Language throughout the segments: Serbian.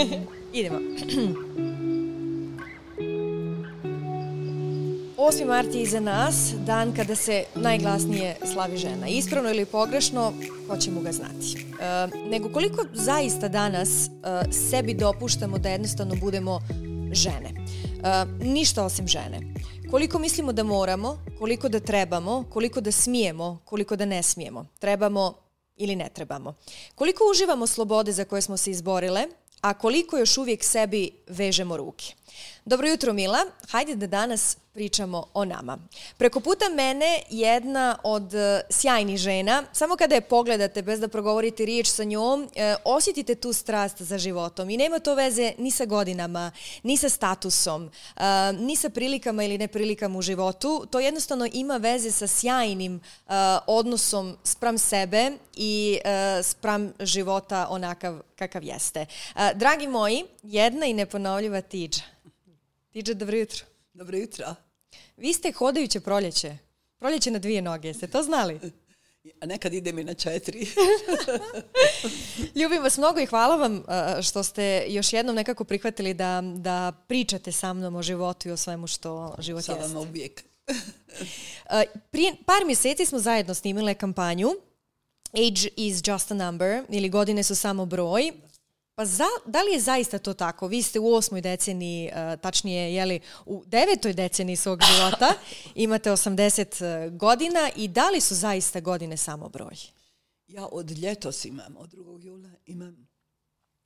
Idemo. 8. mart je iza nas, dan kada se najglasnije slavi žena. Ispravno ili pogrešno, hoćemo ga znati. E, nego koliko zaista danas e, sebi dopuštamo da jednostavno budemo žene. E, ništa osim žene. Koliko mislimo da moramo, koliko da trebamo, koliko da smijemo, koliko da ne smijemo. Trebamo ili ne trebamo. Koliko uživamo slobode za koje smo se izborile, a koliko još uvijek sebi vežemo ruke. Dobro jutro Mila, hajde da danas pričamo o nama. Preko puta mene jedna od e, sjajnih žena, samo kada je pogledate bez da progovorite riječ sa njom, e, osjetite tu strast za životom i nema to veze ni sa godinama, ni sa statusom, e, ni sa prilikama ili neprilikama u životu. To jednostavno ima veze sa sjajnim odnosom spram sebe i spram života onakav kakav jeste. Dragi moji, jedna i neponovljiva tiđa. Tiđe, dobro jutro. Dobro jutro. Vi ste hodajuće proljeće. Proljeće na dvije noge, ste to znali? A nekad idem i na četiri. Ljubim vas mnogo i hvala vam e, što ste još jednom nekako prihvatili da, pričate sa mnom o životu i o svemu što život je. Sa vama uvijek. E, prije par mjeseci smo zajedno snimile kampanju Age is just a number ili godine su samo broj pa za, da li je zaista to tako? Vi ste u osmoj deceniji, e, tačnije jeli, u devetoj deceniji svog života, imate 80 e, godina i da li su zaista godine samo broj? Ja od ljetos imam, od 2. jula imam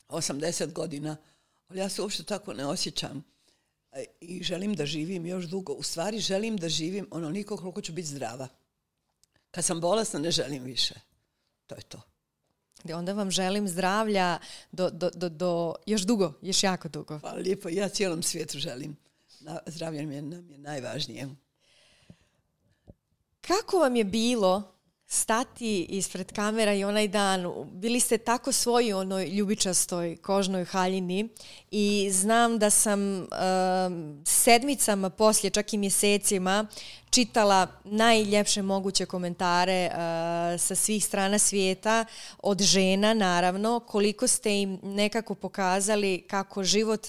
80 godina, ali ja se uopšte tako ne osjećam e, i želim da živim još dugo. U stvari želim da živim onoliko koliko ću biti zdrava. Kad sam bolesna ne želim više. To je to onda vam želim zdravlja do, do, do, do još dugo, još jako dugo. Hvala lijepo, ja cijelom svijetu želim. Zdravlje nam je, nam je najvažnije. Kako vam je bilo stati ispred kamera i onaj dan, bili ste tako svoji onoj ljubičastoj kožnoj haljini i znam da sam ehm, sedmicama poslije, čak i mjesecima, čitala najljepše moguće komentare eh, sa svih strana svijeta, od žena naravno, koliko ste im nekako pokazali kako život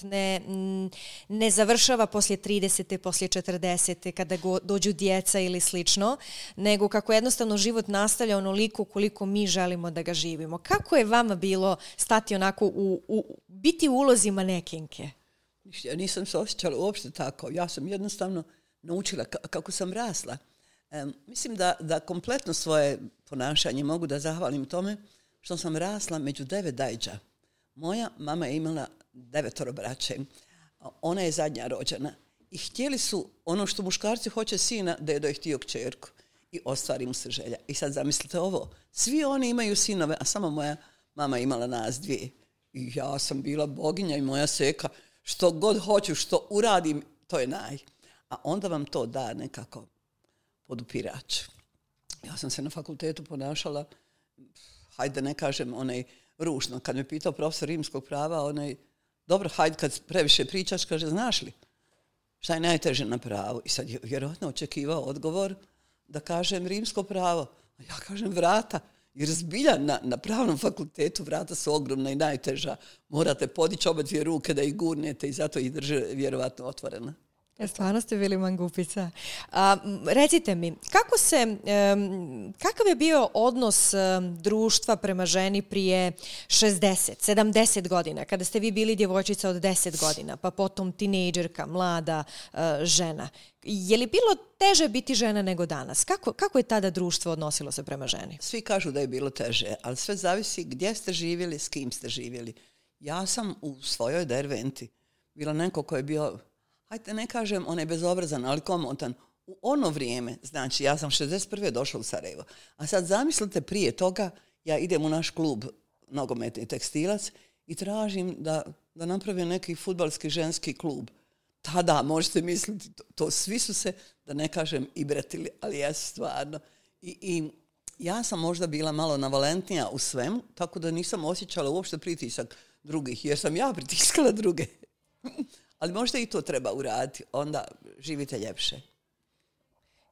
ne, završava poslije 30. poslije 40. kada go, dođu djeca ili slično, nego kako jednostavno život nastavlja onoliko koliko mi želimo da ga živimo. Kako je vama bilo stati onako u, u biti u ulozima nekinke Ja nisam se osjećala uopšte tako. Ja sam jednostavno naučila, kako sam rasla. mislim da, kompletno svoje ponašanje mogu da zahvalim tome što sam rasla među devet dajđa. Moja mama je imala devetoro braće. Ona je zadnja rođena. I htjeli su ono što muškarci hoće sina, da je htio kćerku. I ostvari mu se želja. I sad zamislite ovo. Svi oni imaju sinove, a samo moja mama imala nas dvije. I ja sam bila boginja i moja seka. Što god hoću, što uradim, to je naj a onda vam to da nekako podupirač. Ja sam se na fakultetu ponašala, hajde ne kažem, onaj ružno. Kad me pitao profesor rimskog prava, onaj, dobro, hajde kad previše pričaš, kaže, znaš li, šta je najteže na pravu? I sad je vjerojatno očekivao odgovor da kažem rimsko pravo. A ja kažem vrata. Jer zbilja na, na pravnom fakultetu vrata su ogromna i najteža. Morate podići obadvije dvije ruke da ih gurnete i zato ih drže vjerojatno otvorena. E, stvarno ste bili mangupica. A, recite mi, kako se, kakav je bio odnos društva prema ženi prije 60, 70 godina, kada ste vi bili djevojčica od 10 godina, pa potom tinejdžerka, mlada e, žena? Je li bilo teže biti žena nego danas? Kako, kako je tada društvo odnosilo se prema ženi? Svi kažu da je bilo teže, ali sve zavisi gdje ste živjeli, s kim ste živjeli. Ja sam u svojoj derventi bila neko ko je bio hajte ne kažem, on je bezobrazan, ali komotan. U ono vrijeme, znači ja sam 61. došla u Sarajevo. A sad zamislite prije toga, ja idem u naš klub nogometni tekstilac i tražim da, da neki futbalski ženski klub. Tada, možete misliti, to, svi su se, da ne kažem, i bratili, ali ja stvarno. I, I ja sam možda bila malo navalentnija u svemu, tako da nisam osjećala uopšte pritisak drugih, jer sam ja pritiskala druge ali možda i to treba uraditi, onda živite ljepše.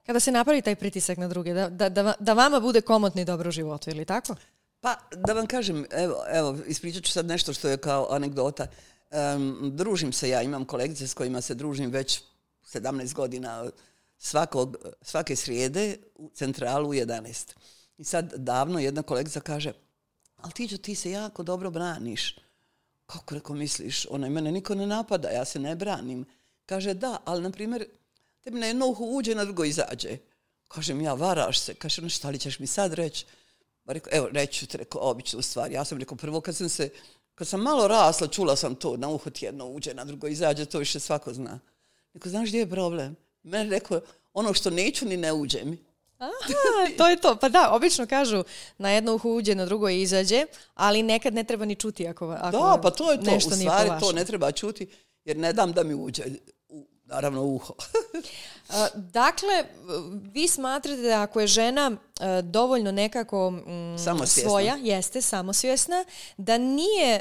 Kada se napravi taj pritisak na druge, da, da, da vama bude komotni dobro u životu, ili tako? Pa, da vam kažem, evo, evo ispričat ću sad nešto što je kao anegdota. družim se ja, imam kolegice s kojima se družim već 17 godina svakog, svake srijede u centralu u 11. I sad davno jedna kolegica kaže, ali ti, ti se jako dobro braniš kako reko misliš, onaj mene niko ne napada, ja se ne branim. Kaže da, ali na primjer, tebi na jedno uho uđe, na drugo izađe. Kažem ja, varaš se. Kaže, ono, šta li ćeš mi sad pa reći? Pa evo, reću ti, rekao, običnu stvar. Ja sam rekao, prvo kad sam se, kad sam malo rasla, čula sam to, na uho ti jedno uđe, na drugo izađe, to više svako zna. Rekao, znaš gdje je problem? Mene rekao, ono što neću ni ne uđe mi. Aha, to je to. Pa da, obično kažu na jedno uho uđe, na drugo izađe, ali nekad ne treba ni čuti ako, Da, pa to je to. U stvari to ne treba čuti jer ne dam da mi uđe naravno uho. dakle, vi smatrate da ako je žena dovoljno nekako mm, svoja, jeste samosvjesna, da nije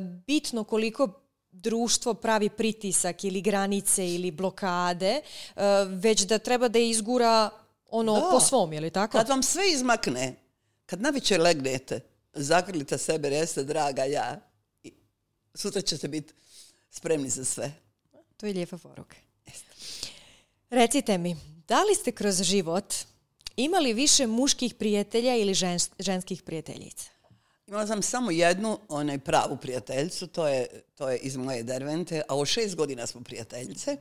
bitno koliko društvo pravi pritisak ili granice ili blokade, već da treba da izgura ono po svom, je li tako? Kad vam sve izmakne, kad na večer legnete, zagrlite sebe, reste draga ja, I sutra ćete biti spremni za sve. To je lijepa poruka. Recite mi, da li ste kroz život imali više muških prijatelja ili ženskih prijateljica? Imala sam samo jednu, onaj pravu prijateljicu, to je, to je iz moje dervente, a o šest godina smo prijateljice. E,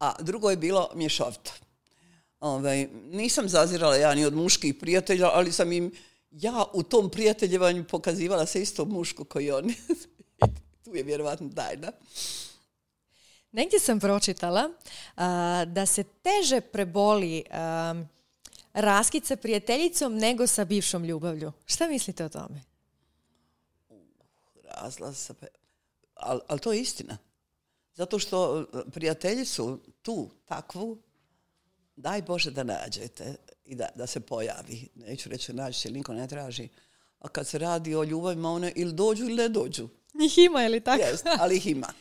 a drugo je bilo mješovito. Ovaj, nisam zazirala ja ni od muških prijatelja, ali sam im ja u tom prijateljevanju pokazivala se isto mušku koji oni. tu je vjerovatno tajna. Negdje sam pročitala da se teže preboli uh, sa prijateljicom nego sa bivšom ljubavlju. Šta mislite o tome? Uh, razlaz Ali al to je istina. Zato što e, prijatelji su tu takvu daj Bože da nađete i da, da se pojavi. Neću reći naći se, niko ne traži. A kad se radi o ljubavima, one ili dođu ili ne dođu. Njih ima, je li tako? Jest, ali ih ima.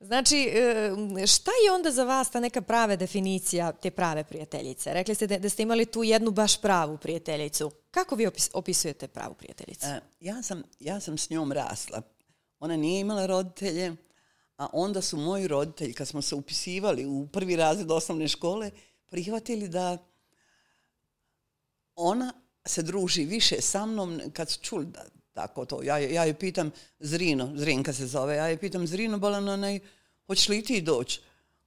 Znači, e, šta je onda za vas ta neka prava definicija te prave prijateljice? Rekli ste da, ste imali tu jednu baš pravu prijateljicu. Kako vi opisujete pravu prijateljicu? E, ja, sam, ja sam s njom rasla. Ona nije imala roditelje, a onda su moji roditelji, kad smo se upisivali u prvi razred osnovne škole, prihvatili da ona se druži više sa mnom kad su čuli da tako to. Ja, ja je pitam Zrino, Zrinka se zove, ja je pitam Zrino onaj, hoćeš li ti doći?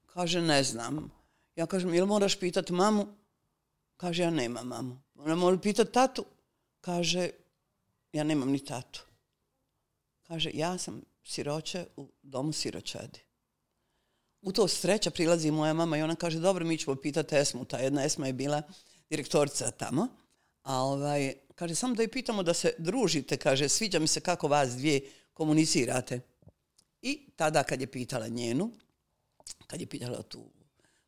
Kaže, ne znam. Ja kažem, jel moraš pitati mamu? Kaže, ja nemam mamu. Ona mora pitat tatu? Kaže, ja nemam ni tatu. Kaže, ja sam siroće u domu siročadi u to sreća prilazi moja mama i ona kaže dobro mi ćemo pitati Esmu, ta jedna Esma je bila direktorica tamo, a ovaj, kaže samo da je pitamo da se družite, kaže sviđa mi se kako vas dvije komunicirate. I tada kad je pitala njenu, kad je pitala tu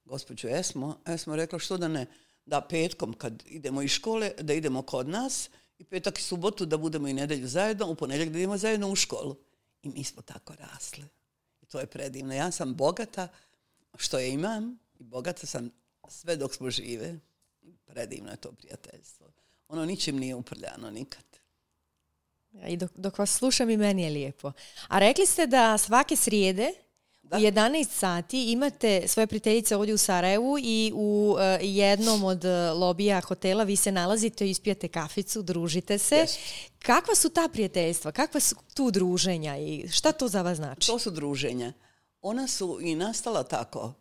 gospođu Esmo, Esmo rekla što da ne, da petkom kad idemo iz škole, da idemo kod nas i petak i subotu da budemo i nedjelju zajedno, u ponedjeljak da idemo zajedno u školu. I mi smo tako rasli to je predivno. Ja sam bogata što je imam i bogata sam sve dok smo žive. Predivno je to prijateljstvo. Ono ničim nije uprljano nikad. I dok, dok vas slušam i meni je lijepo. A rekli ste da svake srijede da. U 11 sati imate svoje prijateljice ovdje u Sarajevu i u e, jednom od e, lobija hotela vi se nalazite, ispijete kaficu, družite se. Kakva su ta prijateljstva? Kakva su tu druženja i šta to za vas znači? To su druženja. Ona su i nastala tako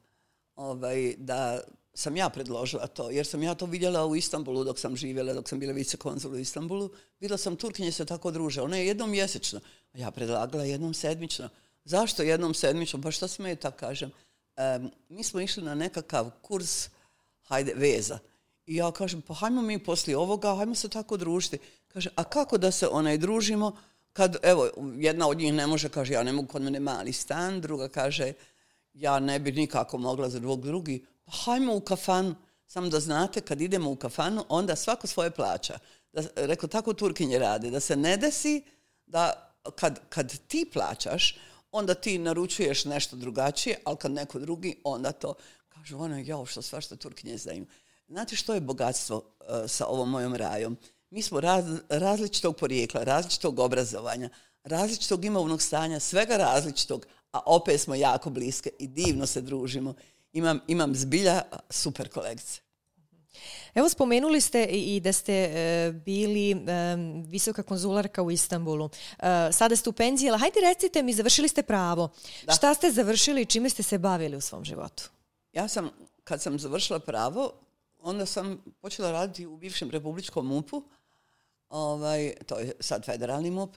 ovaj, da sam ja predložila to, jer sam ja to vidjela u Istanbulu dok sam živjela, dok sam bila vice konzul u Istanbulu. Vidjela sam Turkinje se tako druže. Ona je jednom mjesečno, a ja predlagala jednom sedmično. Zašto jednom sedmičnom? Pa što smeta, kažem. mi smo išli na nekakav kurs hajde, veza. I ja kažem, pa hajmo mi poslije ovoga, hajmo se tako družiti. Kaže, a kako da se onaj družimo kad, evo, jedna od njih ne može, kaže, ja ne mogu, kod mene mali stan, druga kaže, ja ne bi nikako mogla za dvog drugi. Pa hajmo u kafanu. Samo da znate, kad idemo u kafanu, onda svako svoje plaća. Da, reko, tako Turkinje rade, da se ne desi da kad, kad ti plaćaš, onda ti naručuješ nešto drugačije, ali kad neko drugi, onda to kažu ono, jao, što svašta Turkinje znaju. Znate što je bogatstvo e, sa ovom mojom rajom? Mi smo različitog porijekla, različitog obrazovanja, različitog imovnog stanja, svega različitog, a opet smo jako bliske i divno se družimo. Imam, imam zbilja super kolekcije. Evo spomenuli ste i da ste e, bili e, visoka konzularka u Istanbulu. E, sada ste u penziji, ali hajde recite mi, završili ste pravo. Šta ste završili i čime ste se bavili u svom životu? Ja sam, kad sam završila pravo, onda sam počela raditi u bivšem republičkom MUP-u. Ovaj, to je sad federalni MUP.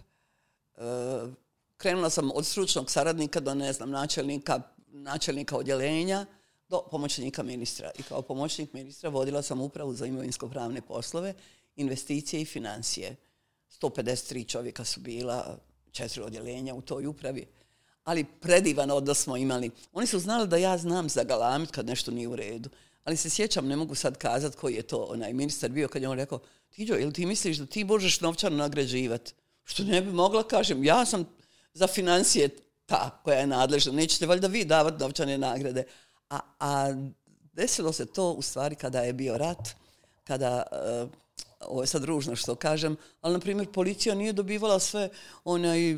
krenula sam od stručnog saradnika do, ne znam, načelnika, načelnika odjelenja do pomoćnika ministra. I kao pomoćnik ministra vodila sam upravu za imovinsko-pravne poslove, investicije i financije. 153 čovjeka su bila, četiri odjelenja u toj upravi. Ali predivan odnos smo imali. Oni su znali da ja znam za galamit kad nešto nije u redu. Ali se sjećam, ne mogu sad kazati koji je to onaj ministar bio kad je on rekao Tiđo, ili ti misliš da ti možeš novčano nagrađivati? Što ne bi mogla, kažem, ja sam za financije ta koja je nadležna. Nećete valjda vi davati novčane nagrade. A, desilo se to u stvari kada je bio rat, kada eh, ovo je sad ružno što kažem, ali na primjer policija nije dobivala sve onaj,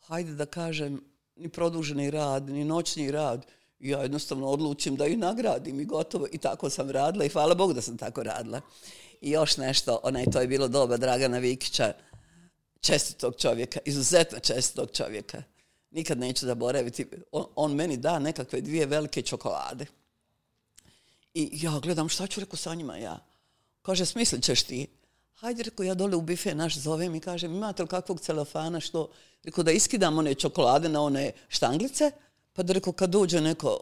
hajde da kažem, ni produženi rad, ni noćni rad. Ja jednostavno odlučim da ih nagradim i gotovo. I tako sam radila i hvala Bogu da sam tako radila. I još nešto, onaj, to je bilo doba Dragana Vikića, čestitog čovjeka, izuzetno čestitog čovjeka nikad neću zaboraviti, on, on meni da nekakve dvije velike čokolade. I ja gledam šta ću reko sa njima ja. Kaže, smislit ćeš ti. Hajde, reko, ja dole u bife naš zovem i kažem, imate li kakvog celofana što? Reko, da iskidam one čokolade na one štanglice, pa da reko, kad dođe neko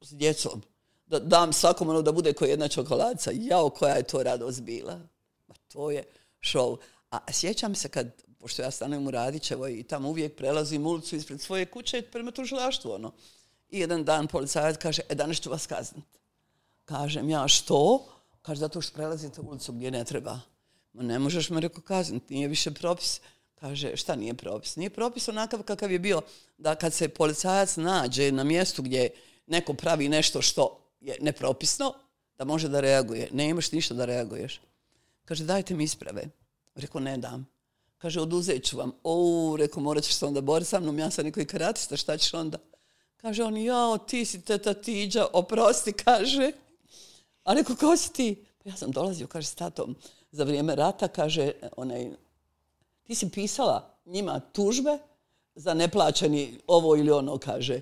s djecom, da dam svakom ono da bude ko jedna čokoladica. Jao, koja je to radost bila. Ma to je šov. A sjećam se kad, pošto ja stanem u Radićevoj i tamo uvijek prelazim ulicu ispred svoje kuće prema tužilaštvu, ono. I jedan dan policajac kaže, e, danas ću vas kazniti. Kažem ja, što? Kaže, zato što prelazite ulicu gdje ne treba. Ma ne možeš me reko kazniti, nije više propis. Kaže, šta nije propis? Nije propis onakav kakav je bio da kad se policajac nađe na mjestu gdje neko pravi nešto što je nepropisno, da može da reaguje. Ne imaš ništa da reaguješ. Kaže, dajte mi isprave. Rekao, ne dam. Kaže, oduzet ću vam. O, rekao, morat ćeš se onda boriti sa mnom, ja sam neko i karatista, šta ćeš onda? Kaže on, jao, ti si teta Tiđa, oprosti, kaže. A rekao, ko si ti? Pa ja sam dolazio, kaže, s tatom za vrijeme rata, kaže, onaj, ti si pisala njima tužbe za neplaćeni ovo ili ono, kaže.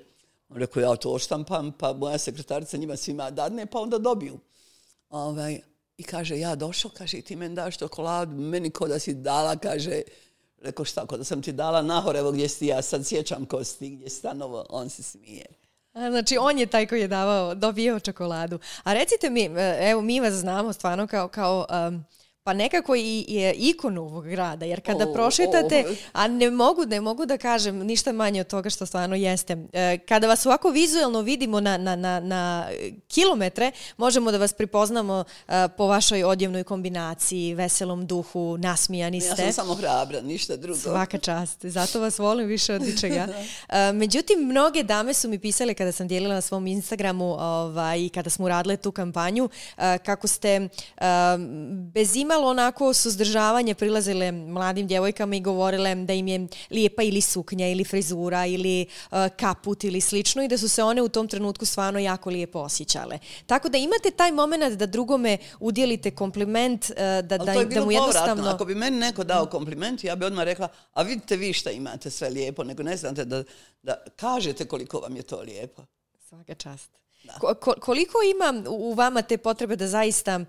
On rekao, ja to oštampam, pa moja sekretarica njima svima dadne, pa onda dobiju. Ovaj, i kaže, ja došao, kaže, ti meni daš čokoladu, meni ko da si dala, kaže, rekao šta, ko da sam ti dala nahor, evo gdje si ja, sad sjećam ko si gdje stanovo, on se smije. A, znači, on je taj koji je davao, čokoladu. A recite mi, e, evo, mi vas znamo stvarno kao, kao pa nekako i, je ikon ovog grada, jer kada prošetate, a ne mogu, ne mogu da kažem ništa manje od toga što stvarno jeste. E, kada vas ovako vizualno vidimo na, na, na, na kilometre, možemo da vas prepoznamo e, po vašoj odjevnoj kombinaciji, veselom duhu, nasmijani ste. Ja sam samo hrabra, ništa drugo. Svaka čast, zato vas volim više od ničega. E, međutim, mnoge dame su mi pisale kada sam dijelila na svom Instagramu ovaj, i kada smo uradile tu kampanju, kako ste bez ima imalo onako suzdržavanje prilazile mladim djevojkama i govorile da im je lijepa ili suknja ili frizura ili e, kaput ili slično i da su se one u tom trenutku stvarno jako lijepo osjećale. Tako da imate taj moment da drugome udjelite kompliment, e, da, da, je mu jednostavno... Ako bi meni neko dao kompliment, ja bi odmah rekla, a vidite vi šta imate sve lijepo, nego ne znate da, da kažete koliko vam je to lijepo. Svaka čast koliko ima u vama te potrebe da zaista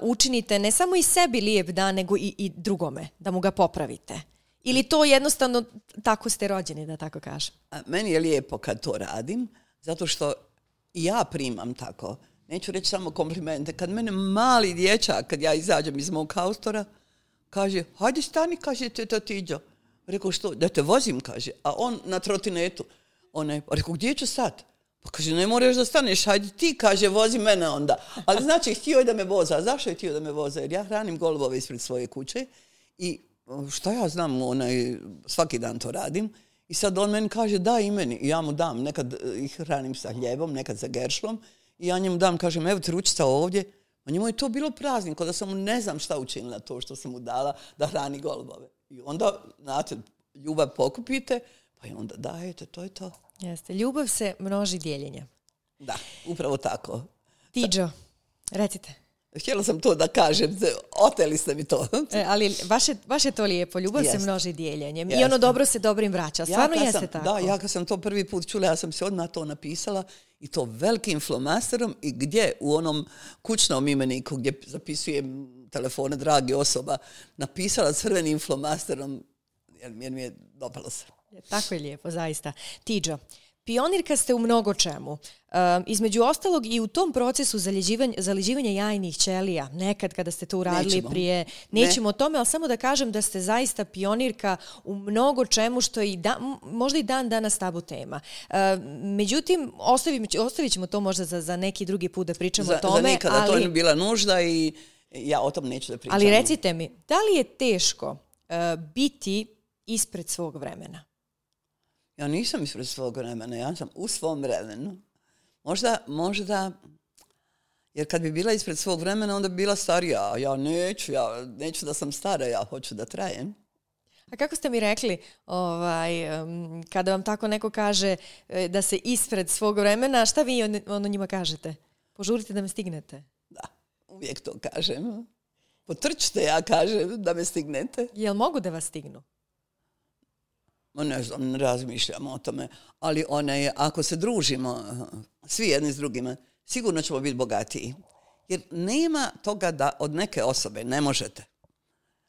učinite ne samo i sebi lijep dan, nego i, drugome, da mu ga popravite? Ili to jednostavno tako ste rođeni, da tako kažem? A, meni je lijepo kad to radim, zato što ja primam tako. Neću reći samo komplimente. Kad mene mali dječak, kad ja izađem iz mog kaustora, kaže, hajde stani, kaže teta Tiđo. Rekao, što? Da te vozim, kaže. A on na trotinetu. onaj, gdje ću sad? Pa kaže, ne moraš da staneš, hajde ti, kaže, vozi mene onda. Ali znači, htio je da me voza. A zašto je htio da me voza? Jer ja hranim golubove ispred svoje kuće i što ja znam, onaj, svaki dan to radim. I sad on meni kaže, daj i meni. I ja mu dam, nekad e, ih hranim sa hljebom, nekad sa geršlom. I ja njemu dam, kažem, evo ti ovdje. A njemu je to bilo praznik, da sam mu ne znam šta učinila to što sam mu dala da hrani golubove. I onda, znate, ljubav pokupite, pa onda dajete, to je to. Jeste, ljubav se množi dijeljenjem. Da, upravo tako. Tiđo, recite. Htjela sam to da kažem, oteli ste mi to. E, ali baš je, to lijepo, ljubav se množi dijeljenjem i ono dobro se dobrim vraća. Stvarno ja jeste sam, tako. Da, ja kad sam to prvi put čula, ja sam se odmah to napisala i to velikim flomasterom i gdje u onom kućnom imeniku gdje zapisujem telefone dragi osoba, napisala crvenim flomasterom jer mi je dopalo se. Tako je lijepo, zaista. Tiđo, pionirka ste u mnogo čemu. između ostalog i u tom procesu zaljeđivanja, jajnih ćelija, nekad kada ste to uradili prije, nećemo o tome, ali samo da kažem da ste zaista pionirka u mnogo čemu što je i možda i dan danas tabu tema. međutim, ostavit, ćemo to možda za, neki drugi put da pričamo o tome. Za nekada to je bila nužda i ja o tom neću da pričam. Ali recite mi, da li je teško eh, biti ispred svog vremena? Ja nisam ispred svog vremena, ja sam u svom vremenu. Možda, možda, jer kad bi bila ispred svog vremena, onda bi bila starija. Ja neću, ja neću da sam stara, ja hoću da trajem. A kako ste mi rekli, ovaj, kada vam tako neko kaže e, da se ispred svog vremena, šta vi ono, ono njima kažete? Požurite da me stignete. Da, uvijek to kažem. Potrčite, ja kažem, da me stignete. Jel mogu da vas stignu? ne znam, ne razmišljamo o tome, ali ona je, ako se družimo eh, svi jedni s drugima, sigurno ćemo biti bogatiji. Jer nema toga da od neke osobe ne možete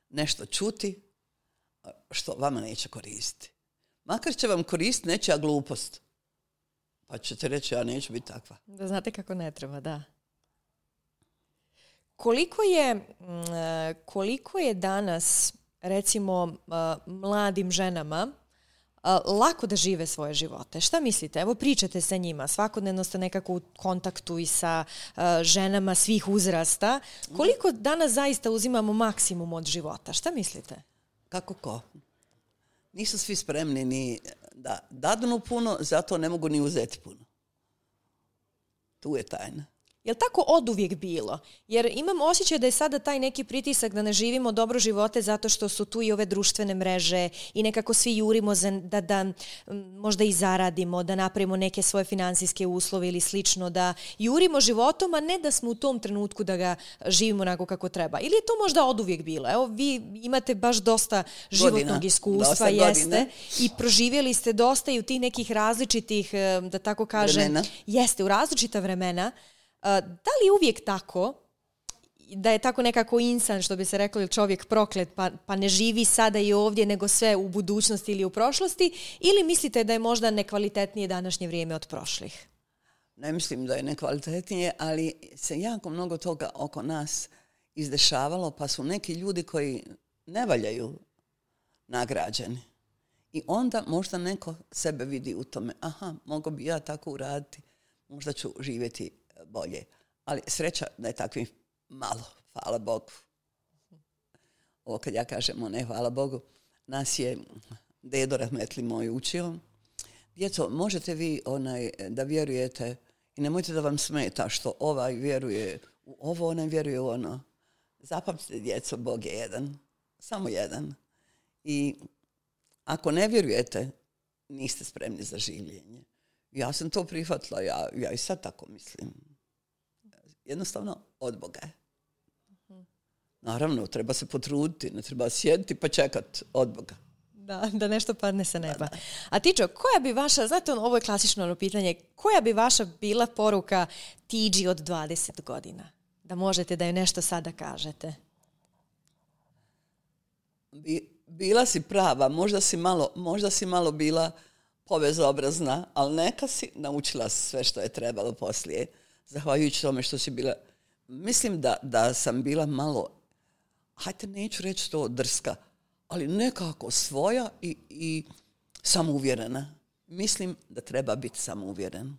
nešto čuti eh, što vama neće koristiti. Makar će vam koristiti nečija glupost. Pa ćete reći, ja neću biti takva. Da znate kako ne treba, da. Koliko je, mm, eh, koliko je danas recimo mladim ženama lako da žive svoje živote. Šta mislite? Evo pričate sa njima, svakodnevno ste nekako u kontaktu i sa ženama svih uzrasta. Koliko danas zaista uzimamo maksimum od života? Šta mislite? Kako ko? Nisu svi spremni ni da dadnu puno, zato ne mogu ni uzeti puno. Tu je tajna. Jel tako od uvijek bilo? Jer imam osjećaj da je sada taj neki pritisak da ne živimo dobro živote zato što su tu i ove društvene mreže i nekako svi jurimo za, da, da možda i zaradimo, da napravimo neke svoje financijske uslove ili slično, da jurimo životom, a ne da smo u tom trenutku da ga živimo onako kako treba. Ili je to možda od uvijek bilo? Evo, vi imate baš dosta životnog iskustva, jeste, i proživjeli ste dosta i u tih nekih različitih, da tako kažem, jeste, u različita vremena. Eh, da li je uvijek tako da je tako nekako insan, što bi se reklo, čovjek proklet, pa, pa ne živi sada i ovdje, nego sve u budućnosti ili u prošlosti, ili mislite da je možda nekvalitetnije današnje vrijeme od prošlih? Ne mislim da je nekvalitetnije, ali se jako mnogo toga oko nas izdešavalo, pa su neki ljudi koji ne valjaju nagrađeni. I onda možda neko sebe vidi u tome, aha, mogu bi ja tako uraditi, možda ću živjeti bolje. Ali sreća da je takvih malo, hvala Bogu. Ovo kad ja kažemo ne, hvala Bogu, nas je dedo razmetli moj učio. Djeco, možete vi onaj, da vjerujete i nemojte da vam smeta što ovaj vjeruje u ovo, onaj vjeruje u ono. Zapamtite, djeco, Bog je jedan. Samo jedan. I ako ne vjerujete, niste spremni za življenje. Ja sam to prihvatila, ja, ja i sad tako mislim jednostavno od Boga je. Naravno, treba se potruditi, ne treba sjediti pa čekati od Boga. Da, da nešto padne sa neba. A Tiđo, koja bi vaša, znate ono, ovo je klasično ono pitanje, koja bi vaša bila poruka Tiđi od 20 godina? Da možete da joj nešto sada kažete. bila si prava, možda si malo, možda si malo bila povezobrazna, ali neka si naučila sve što je trebalo poslije zahvaljujući tome što si bila, mislim da, da sam bila malo, hajte neću reći to drska, ali nekako svoja i, i samouvjerena. Mislim da treba biti samouvjeren.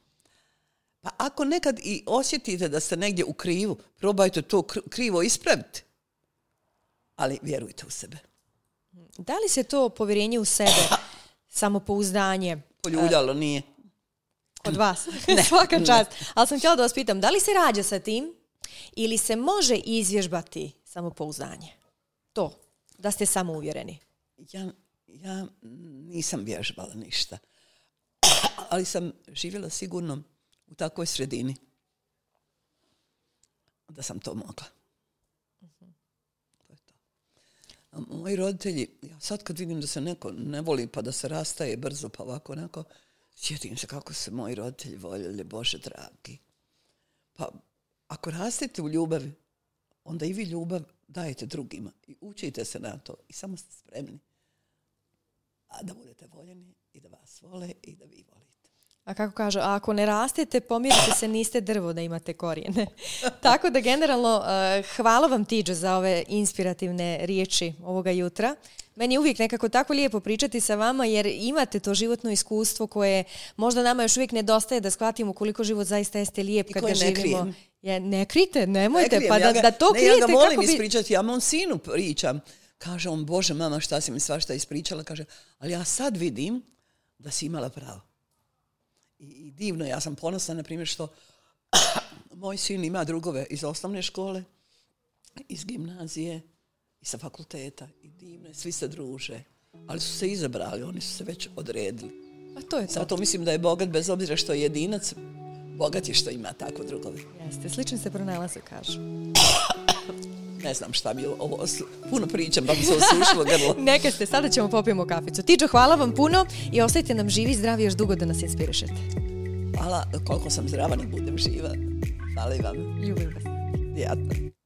Pa ako nekad i osjetite da ste negdje u krivu, probajte to krivo ispraviti. Ali vjerujte u sebe. Da li se to povjerenje u sebe, samopouzdanje? Eh, Poljuljalo nije. Od vas. Ne, Svaka čast. Ali sam htjela da vas pitam, da li se rađa sa tim ili se može izvježbati samopouzdanje? To, da ste samouvjereni. Ja, ja nisam vježbala ništa. Ali sam živjela sigurno u takvoj sredini da sam to mogla. To je to. A moji roditelji, sad kad vidim da se neko ne voli pa da se rastaje brzo pa ovako onako, sjetim se kako se moji roditelji voljeli, Bože dragi. Pa ako rastete u ljubavi, onda i vi ljubav dajete drugima i učite se na to i samo ste spremni a da budete voljeni i da vas vole i da vi volite a kako kažu, ako ne rastete, pomirite se, niste drvo da imate korijene. Tako da generalno eh, hvala vam Tiđo za ove inspirativne riječi ovoga jutra. Meni je uvijek nekako tako lijepo pričati sa vama jer imate to životno iskustvo koje možda nama još uvijek nedostaje da shvatimo koliko život zaista jeste lijep kad ga živimo. ne krite, nemojte, pa da, to ne, Ja ga molim ispričati, ja mom sinu pričam. Kaže on, Bože, mama, šta si mi svašta ispričala? Kaže, ali ja sad vidim da si imala pravo i divno, ja sam ponosna, na primjer, što moj sin ima drugove iz osnovne škole, iz gimnazije i sa fakulteta. I divno svi se druže. Ali su se izabrali, oni su se već odredili. A to je Zato mislim da je bogat, bez obzira što je jedinac, bogat je što ima tako drugove. Jeste, slični se pronalaze, kažu. ne znam šta bi ovo, puno pričam, da bi se osušilo grlo. Neka ste, sada ćemo popijemo kaficu. Tiđo, hvala vam puno i ostajte nam živi i zdravi još dugo da nas inspirišete. Hvala, koliko sam zdrava ne budem živa. Hvala i vam. Ljubim vas.